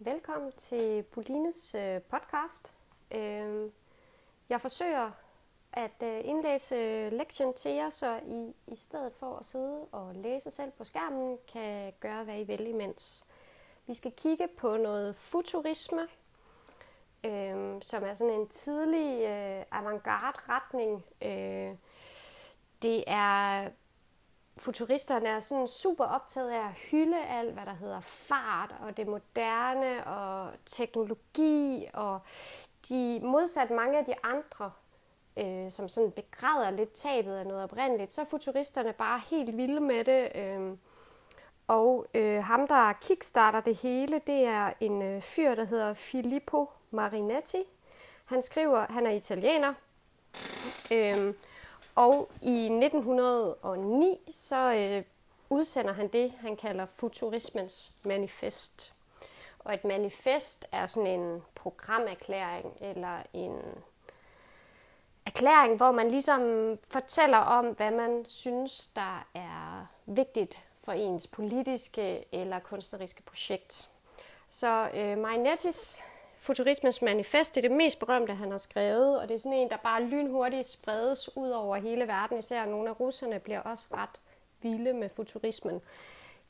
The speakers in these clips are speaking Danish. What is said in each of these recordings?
Velkommen til Bolines øh, podcast. Øh, jeg forsøger at øh, indlæse lektion til jer, så I i stedet for at sidde og læse selv på skærmen, kan gøre, hvad I vil imens. Vi skal kigge på noget futurisme, øh, som er sådan en tidlig øh, avantgarde-retning. Øh, det er futuristerne er sådan super optaget af at hylde alt, hvad der hedder fart og det moderne og teknologi, og de modsat mange af de andre, øh, som sådan begræder lidt tabet af noget oprindeligt, så er futuristerne bare helt vilde med det. Øh, og øh, ham, der kickstarter det hele, det er en øh, fyr, der hedder Filippo Marinetti. Han skriver, han er italiener, øh, og i 1909 så øh, udsender han det, han kalder futurismens manifest. Og et manifest er sådan en programerklæring eller en erklæring, hvor man ligesom fortæller om, hvad man synes, der er vigtigt for ens politiske eller kunstneriske projekt. Så øh, Marinettis Futurismens manifest det er det mest berømte, han har skrevet, og det er sådan en, der bare lynhurtigt spredes ud over hele verden. Især nogle af russerne bliver også ret vilde med futurismen.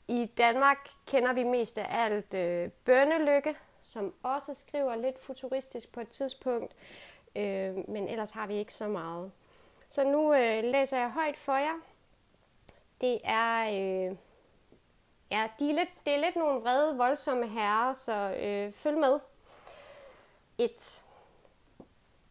I Danmark kender vi mest af alt øh, Bønnelykke, som også skriver lidt futuristisk på et tidspunkt, øh, men ellers har vi ikke så meget. Så nu øh, læser jeg højt for jer. Det er, øh, ja, de er lidt, det er lidt nogle vrede, voldsomme herrer, så øh, følg med. 1.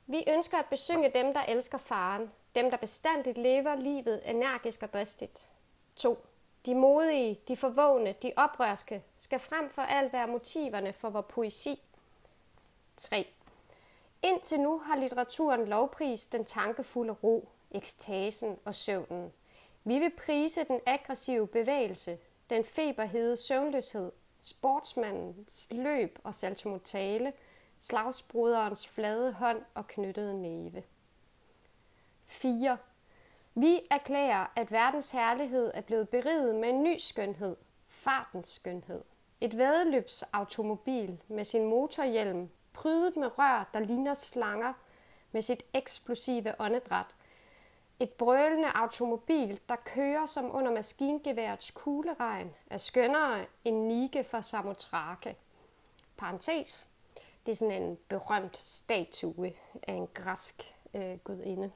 Vi ønsker at besynge dem, der elsker faren, dem, der bestandigt lever livet energisk og dristigt. 2. De modige, de forvågne, de oprørske skal frem for alt være motiverne for vores poesi. 3. Indtil nu har litteraturen lovprist den tankefulde ro, ekstasen og søvnen. Vi vil prise den aggressive bevægelse, den feberhede søvnløshed, sportsmandens løb og saltomotale – slagsbroderens flade hånd og knyttede næve. 4. Vi erklærer, at verdens herlighed er blevet beriget med en ny skønhed, fartens skønhed. Et vædeløbsautomobil med sin motorhjelm, prydet med rør, der ligner slanger, med sit eksplosive åndedræt. Et brølende automobil, der kører som under maskingeværets kugleregn, er skønnere end Nike for Samotrake. Parentes. Det er sådan en berømt statue af en græsk øh, gudinde.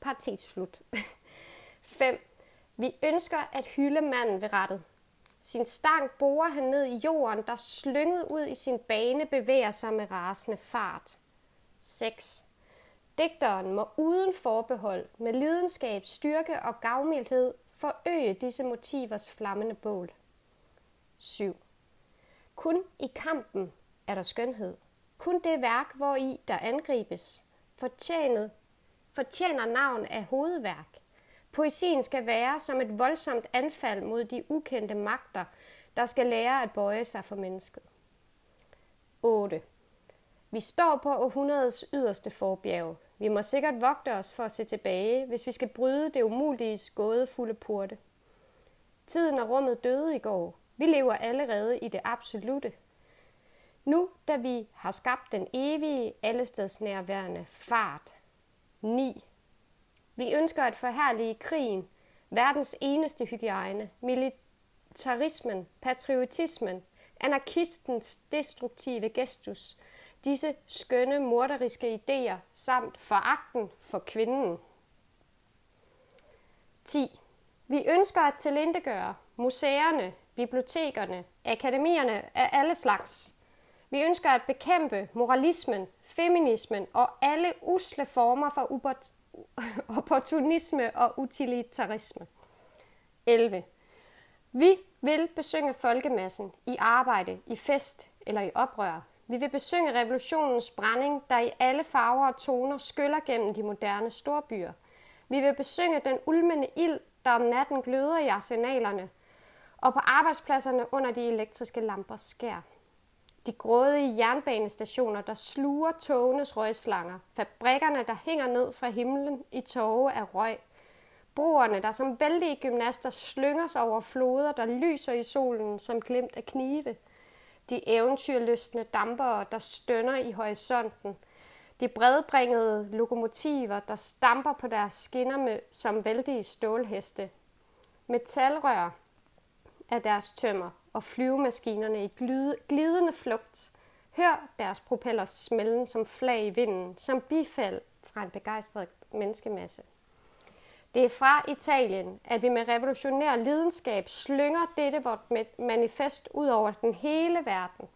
Parentes slut. 5. Vi ønsker at hylde manden ved rettet. Sin stang borer han ned i jorden, der slynget ud i sin bane bevæger sig med rasende fart. 6. Digteren må uden forbehold, med lidenskab, styrke og gavmildhed forøge disse motivers flammende bål. 7. Kun i kampen er der skønhed. Kun det værk, hvor i der angribes, fortjenet, fortjener navn af hovedværk. Poesien skal være som et voldsomt anfald mod de ukendte magter, der skal lære at bøje sig for mennesket. 8. Vi står på århundredets yderste forbjerg. Vi må sikkert vogte os for at se tilbage, hvis vi skal bryde det umulige gådefulde porte. Tiden og rummet døde i går. Vi lever allerede i det absolute, nu, da vi har skabt den evige, allestedsnærværende fart. 9. Vi ønsker at forhærlige krigen, verdens eneste hygiejne, militarismen, patriotismen, anarkistens destruktive gestus, disse skønne morderiske idéer samt foragten for kvinden. 10. Vi ønsker at tilindegøre museerne, bibliotekerne, akademierne af alle slags vi ønsker at bekæmpe moralismen, feminismen og alle usle former for opportunisme og utilitarisme. 11. Vi vil besynge folkemassen i arbejde, i fest eller i oprør. Vi vil besynge revolutionens brænding, der i alle farver og toner skyller gennem de moderne storbyer. Vi vil besynge den ulmende ild, der om natten gløder i arsenalerne, og på arbejdspladserne under de elektriske lampers skær de grådige jernbanestationer, der sluger togenes røgslanger, fabrikkerne, der hænger ned fra himlen i tåge af røg, broerne, der som vældige gymnaster slynger sig over floder, der lyser i solen som glimt af knive, de eventyrlystne dampere, der stønner i horisonten, de bredbringede lokomotiver, der stamper på deres skinner med, som vældige stålheste, metalrør af deres tømmer og flyvemaskinerne i glidende flugt. Hør deres propeller smælden som flag i vinden, som bifald fra en begejstret menneskemasse. Det er fra Italien, at vi med revolutionær lidenskab slynger dette vort manifest ud over den hele verden.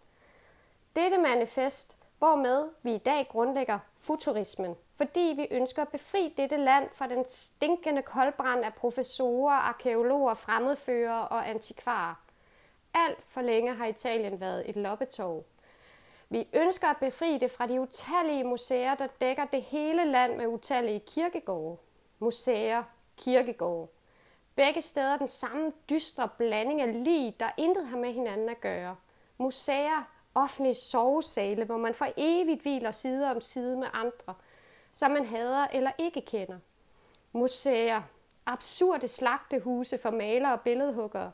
Dette manifest, hvormed vi i dag grundlægger futurismen, fordi vi ønsker at befri dette land fra den stinkende koldbrand af professorer, arkeologer, fremmedfører og antikvarer. Alt for længe har Italien været et loppetog. Vi ønsker at befri det fra de utallige museer, der dækker det hele land med utallige kirkegårde museer, kirkegårde. Begge steder den samme dystre blanding af lig, der intet har med hinanden at gøre. Museer, offentlige sovesale, hvor man for evigt hviler side om side med andre, som man hader eller ikke kender. Museer, absurde slagtehuse for malere og billedhuggere,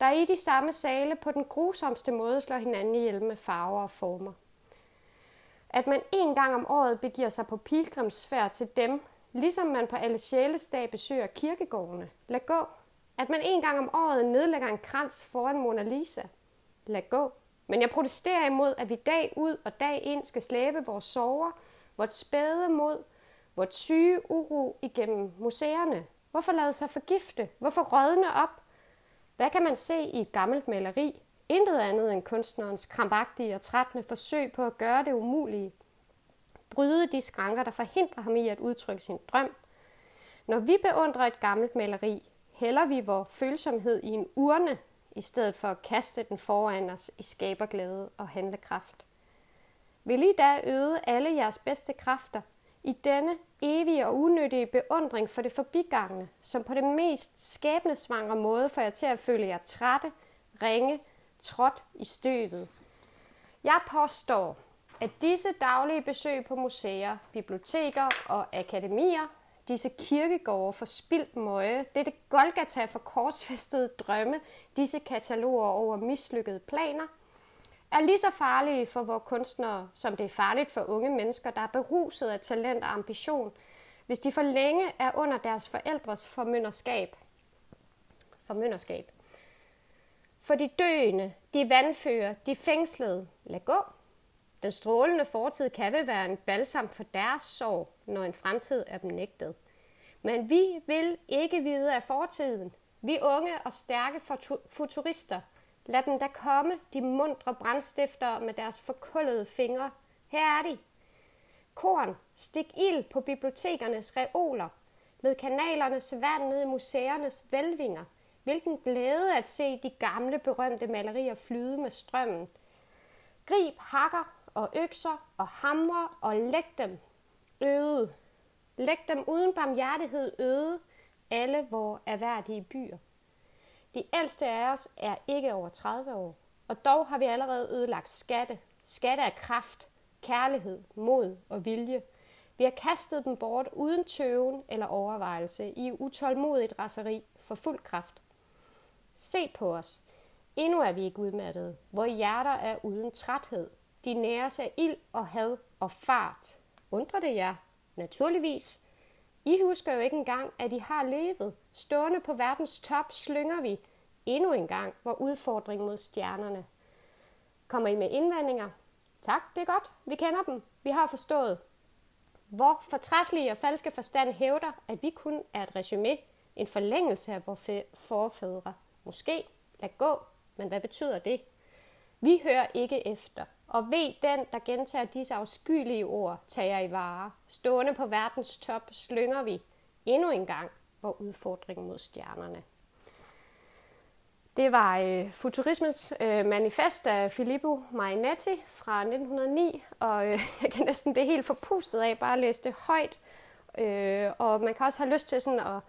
der i de samme sale på den grusomste måde slår hinanden ihjel med farver og former. At man en gang om året begiver sig på pilgrimsfærd til dem, Ligesom man på alle sjælesdag besøger kirkegårdene. Lad gå. At man en gang om året nedlægger en krans foran Mona Lisa. Lad gå. Men jeg protesterer imod, at vi dag ud og dag ind skal slæbe vores sorger, vort spæde mod, vort syge uro igennem museerne. Hvorfor lade sig forgifte? Hvorfor rådne op? Hvad kan man se i et gammelt maleri? Intet andet end kunstnerens krampagtige og trættende forsøg på at gøre det umulige bryde de skranker, der forhindrer ham i at udtrykke sin drøm. Når vi beundrer et gammelt maleri, hælder vi vores følsomhed i en urne, i stedet for at kaste den foran os i skaberglæde og handlekraft. Vil I da øde alle jeres bedste kræfter i denne evige og unyttige beundring for det forbigangne, som på det mest skæbnesvangre måde får jer til at føle jer trætte, ringe, trådt i støvet. Jeg påstår, at disse daglige besøg på museer, biblioteker og akademier, disse kirkegårde for spildt møje, dette Golgata for korsfæstede drømme, disse kataloger over mislykkede planer, er lige så farlige for vores kunstnere, som det er farligt for unge mennesker, der er beruset af talent og ambition, hvis de for længe er under deres forældres formynderskab. Formynderskab. For de døende, de vandfører, de fængslede, lad gå. Den strålende fortid kan vel være en balsam for deres sorg, når en fremtid er dem nægtet. Men vi vil ikke vide af fortiden. Vi unge og stærke futurister. Lad dem da komme, de mundre brændstifter med deres forkullede fingre. Her er de. Korn, stik ild på bibliotekernes reoler. Led kanalernes vand ned i museernes velvinger. Hvilken glæde at se de gamle berømte malerier flyde med strømmen. Grib hakker og økser og hamre og læg dem øde. Læg dem uden barmhjertighed øde, alle vores erhverdige byer. De ældste af os er ikke over 30 år, og dog har vi allerede ødelagt skatte. Skatte af kraft, kærlighed, mod og vilje. Vi har kastet dem bort uden tøven eller overvejelse i utålmodigt raseri for fuld kraft. Se på os. Endnu er vi ikke udmattede. Vores hjerter er uden træthed, de næres af ild og had og fart. Undrer det jer? Naturligvis. I husker jo ikke engang, at I har levet. Stående på verdens top slynger vi endnu en gang vor udfordring mod stjernerne. Kommer I med indvendinger? Tak, det er godt. Vi kender dem. Vi har forstået. Hvor fortræffelige og falske forstand hævder, at vi kun er et resume, en forlængelse af vores forfædre. Måske. Lad gå. Men hvad betyder det? Vi hører ikke efter. Og ved den, der gentager disse afskyelige ord, tager i vare. Stående på verdens top slynger vi endnu en gang vor udfordring mod stjernerne. Det var øh, Futurismens øh, manifest af Filippo Marinetti fra 1909, og øh, jeg kan næsten blive helt forpustet af bare at læse det højt. Øh, og man kan også have lyst til sådan at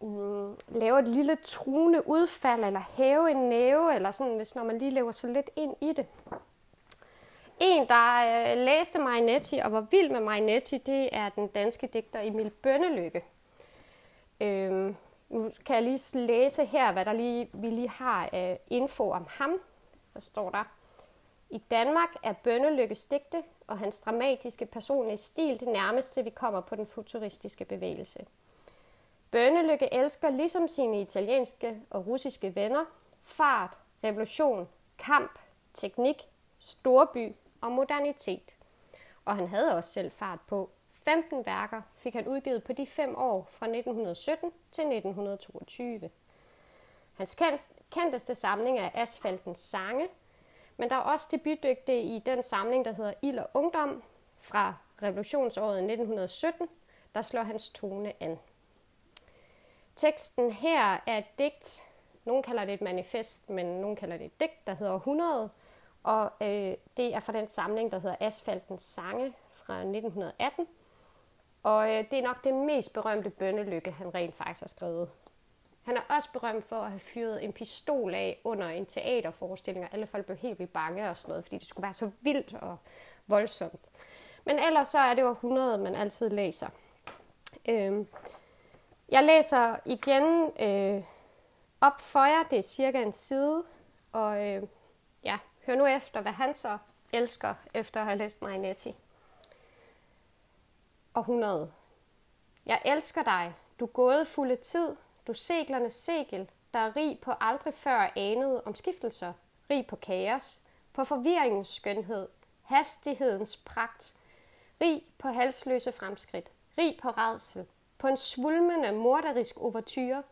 mm, lave et lille truende udfald, eller hæve en næve, eller sådan, hvis når man lige lever så lidt ind i det. En, der øh, læste Marinetti og var vild med Marinetti, det er den danske digter Emil Bønnelykke. Øhm, nu kan jeg lige læse her, hvad der lige, vi lige har af info om ham. der står der, i Danmark er Bønnelykkes digte og hans dramatiske personlige stil det nærmeste, vi kommer på den futuristiske bevægelse. Bønnelykke elsker ligesom sine italienske og russiske venner fart, revolution, kamp, teknik, storby og modernitet. Og han havde også selv fart på. 15 værker fik han udgivet på de fem år fra 1917 til 1922. Hans kendteste samling er Asfaltens sange, men der er også debutdygtige i den samling, der hedder Ild og Ungdom fra revolutionsåret 1917, der slår hans tone an. Teksten her er et digt, nogen kalder det et manifest, men nogen kalder det et digt, der hedder 100, og øh, det er fra den samling, der hedder Asfaltens sange fra 1918. Og øh, det er nok det mest berømte bønnelykke, han rent faktisk har skrevet. Han er også berømt for at have fyret en pistol af under en teaterforestilling, og alle folk blev helt vildt bange og sådan noget, fordi det skulle være så vildt og voldsomt. Men ellers så er det jo 100, man altid læser. Øh, jeg læser igen øh, op for jer, det er cirka en side, og øh, ja, hør nu efter, hvad han så elsker, efter at have læst Marinetti. Århundrede. Jeg elsker dig, du gådefulde tid, du seglernes segel, der er rig på aldrig før anede omskiftelser, rig på kaos, på forvirringens skønhed, hastighedens pragt, rig på halsløse fremskridt, rig på redsel, på en svulmende, morderisk overtyre,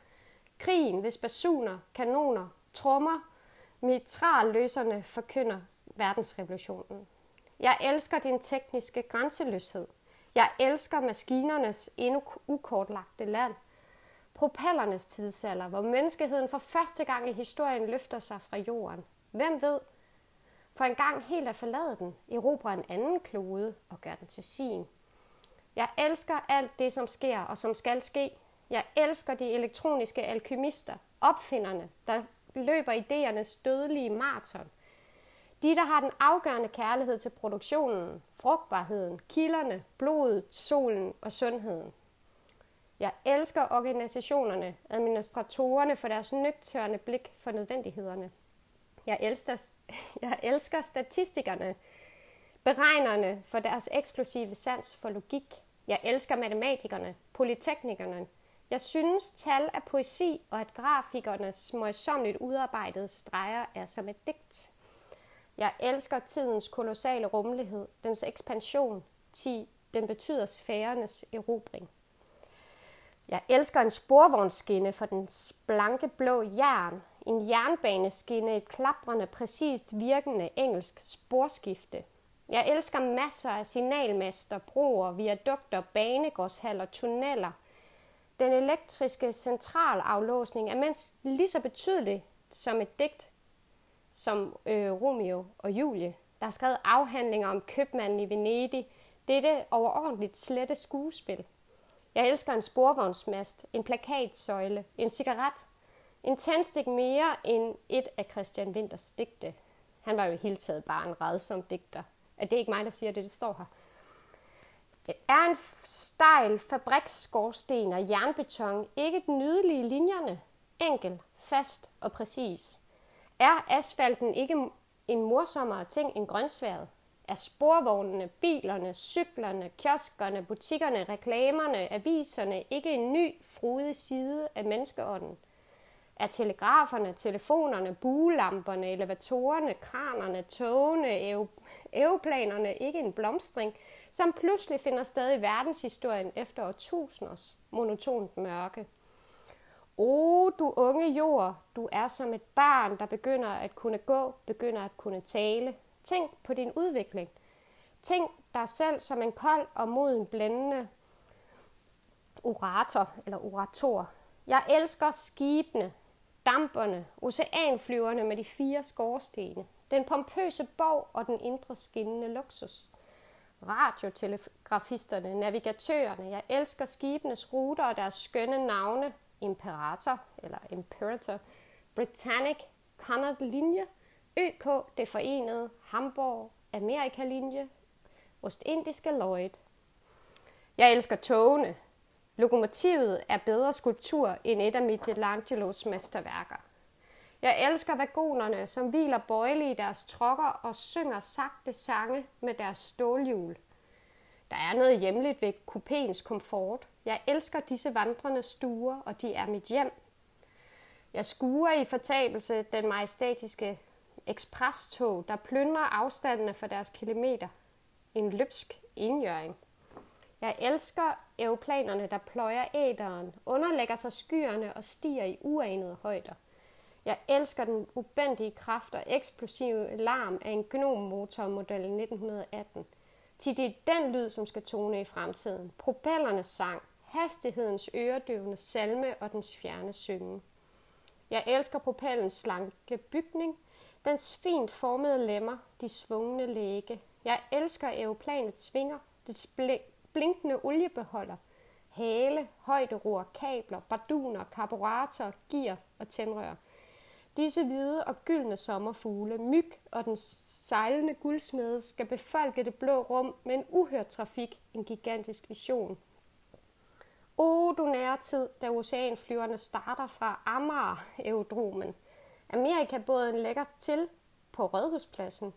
krigen, hvis basuner, kanoner, trommer, mitralløserne forkynder verdensrevolutionen. Jeg elsker din tekniske grænseløshed. Jeg elsker maskinernes endnu ukortlagte land. Propellernes tidsalder, hvor menneskeheden for første gang i historien løfter sig fra jorden. Hvem ved? For en gang helt at forlade den, erobrer en anden klode og gør den til sin. Jeg elsker alt det, som sker og som skal ske. Jeg elsker de elektroniske alkymister, opfinderne, der løber idéernes dødelige maraton. De, der har den afgørende kærlighed til produktionen, frugtbarheden, kilderne, blodet, solen og sundheden. Jeg elsker organisationerne, administratorerne for deres nøgtørne blik for nødvendighederne. Jeg elsker, jeg elsker statistikerne, beregnerne for deres eksklusive sans for logik. Jeg elsker matematikerne, polyteknikerne. Jeg synes, tal er poesi, og at grafikernes møjsomligt udarbejdede streger er som et digt. Jeg elsker tidens kolossale rummelighed, dens ekspansion, ti, den betyder sfærernes erobring. Jeg elsker en sporvognsskinne for den blanke blå jern, en jernbaneskinne, et klaprende, præcist virkende engelsk sporskifte. Jeg elsker masser af signalmaster, broer, viadukter, banegårdshaller, tunneller. Den elektriske centralaflåsning er mindst lige så betydelig som et digt som øh, Romeo og Julie, der har skrevet afhandlinger om købmanden i Venedig. Dette overordentligt slette skuespil. Jeg elsker en sporvognsmast, en plakatsøjle, en cigaret, en tændstik mere end et af Christian Winters digte. Han var jo i hele taget bare en redsom digter. At det er ikke mig, der siger det, det står her. Er en stejl fabriksskorsten og jernbeton ikke den nydelige linjerne? Enkel, fast og præcis. Er asfalten ikke en morsommere ting end grønsværet? Er sporvognene, bilerne, cyklerne, kioskerne, butikkerne, reklamerne, aviserne ikke en ny, frodig side af menneskeånden? Er telegraferne, telefonerne, buelamperne, elevatorerne, kranerne, togene, aeroplanerne ikke en blomstring, som pludselig finder sted i verdenshistorien efter årtusinders monotont mørke? O, oh, du unge jord, du er som et barn, der begynder at kunne gå, begynder at kunne tale. Tænk på din udvikling. Tænk dig selv som en kold og moden blændende orator eller orator. Jeg elsker skibene, damperne, oceanflyverne med de fire skorstene, den pompøse borg og den indre skinnende luksus. Radiotelegrafisterne, navigatørerne, jeg elsker skibenes ruter og deres skønne navne, Imperator eller Imperator, Britannic, Canada linje, ØK, det forenede, Hamburg, Amerika-linje, Ostindiske Lloyd. Jeg elsker togene. Lokomotivet er bedre skulptur end et af Michelangelos mesterværker. Jeg elsker vagonerne, som hviler bøjle i deres trokker og synger sagte sange med deres stålhjul. Der er noget hjemligt ved kupéens komfort. Jeg elsker disse vandrende stuer, og de er mit hjem. Jeg skuer i fortabelse den majestatiske eksprestog, der plyndrer afstandene for deres kilometer. En løbsk indjøring. Jeg elsker europlanerne, der pløjer æderen, underlægger sig skyerne og stiger i uanede højder. Jeg elsker den ubændige kraft og eksplosive larm af en gnommotor model 1918. Til det er den lyd, som skal tone i fremtiden. Propellernes sang, hastighedens øredøvende salme og dens fjerne synge. Jeg elsker propellens slanke bygning, dens fint formede lemmer, de svungne læge. Jeg elsker aeroplanets svinger, dets blinkende oliebeholder, hale, højderor, kabler, barduner, karburator, gear og tændrør. Disse hvide og gyldne sommerfugle, myg og den sejlende guldsmede skal befolke det blå rum med en uhørt trafik, en gigantisk vision. O, du nære tid, da oceanflyverne starter fra Amager-eudromen. en lægger til på Rødhuspladsen.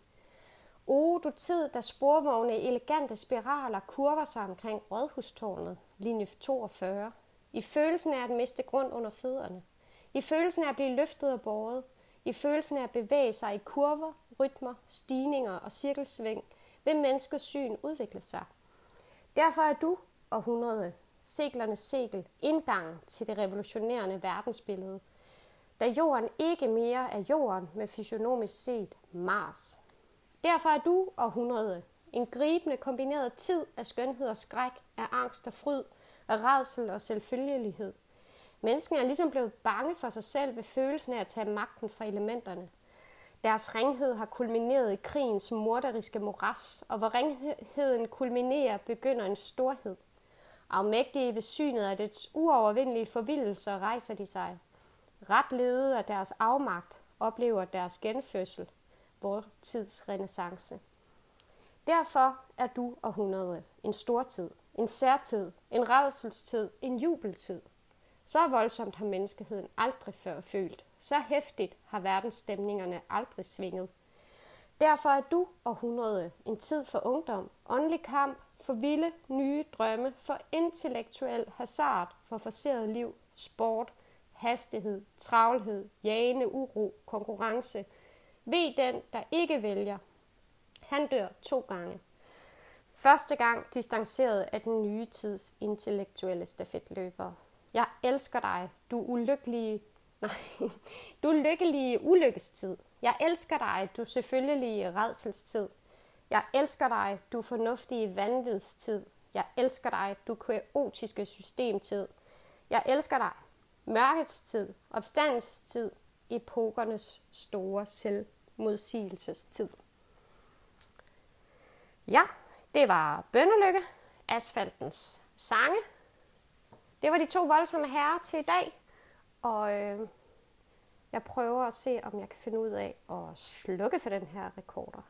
O, du tid, da sporvogne i elegante spiraler kurver sig omkring Rådhustårnet, linje 42. I følelsen af at miste grund under fødderne. I følelsen af at blive løftet og båret. I følelsen af at bevæge sig i kurver, rytmer, stigninger og cirkelsving, vil menneskets syn udvikle sig. Derfor er du, århundrede, seglernes segel, indgangen til det revolutionerende verdensbillede, da jorden ikke mere er jorden med fysionomisk set Mars. Derfor er du, århundrede, en gribende kombineret tid af skønhed og skræk, af angst og fryd, af redsel og selvfølgelighed. Mennesken er ligesom blevet bange for sig selv ved følelsen af at tage magten fra elementerne. Deres ringhed har kulmineret i krigens morderiske moras, og hvor ringheden kulminerer, begynder en storhed. Afmægtige ved synet af dets uovervindelige forvildelser rejser de sig. Ret ledet af deres afmagt oplever deres genfødsel, vor tids renaissance. Derfor er du århundrede en stortid, en særtid, en redselstid, en jubeltid. Så voldsomt har menneskeheden aldrig før følt. Så hæftigt har verdensstemningerne aldrig svinget. Derfor er du århundrede en tid for ungdom, åndelig kamp, for vilde, nye drømme, for intellektuel hasard, for forseret liv, sport, hastighed, travlhed, jagende uro, konkurrence. Ved den, der ikke vælger. Han dør to gange. Første gang distanceret af den nye tids intellektuelle stafetløbere. Jeg elsker dig, du ulykkelige, nej, du lykkelige ulykkestid. Jeg elsker dig, du selvfølgelige redselstid. Jeg elsker dig, du fornuftige vanvidstid. Jeg elsker dig, du kaotiske systemtid. Jeg elsker dig, mørkets tid, opstandelsestid, epokernes store modsigelsestid. Ja, det var Bønnelykke, asfaltens sange. Det var de to voldsomme herrer til i dag, og øh, jeg prøver at se, om jeg kan finde ud af at slukke for den her rekorder.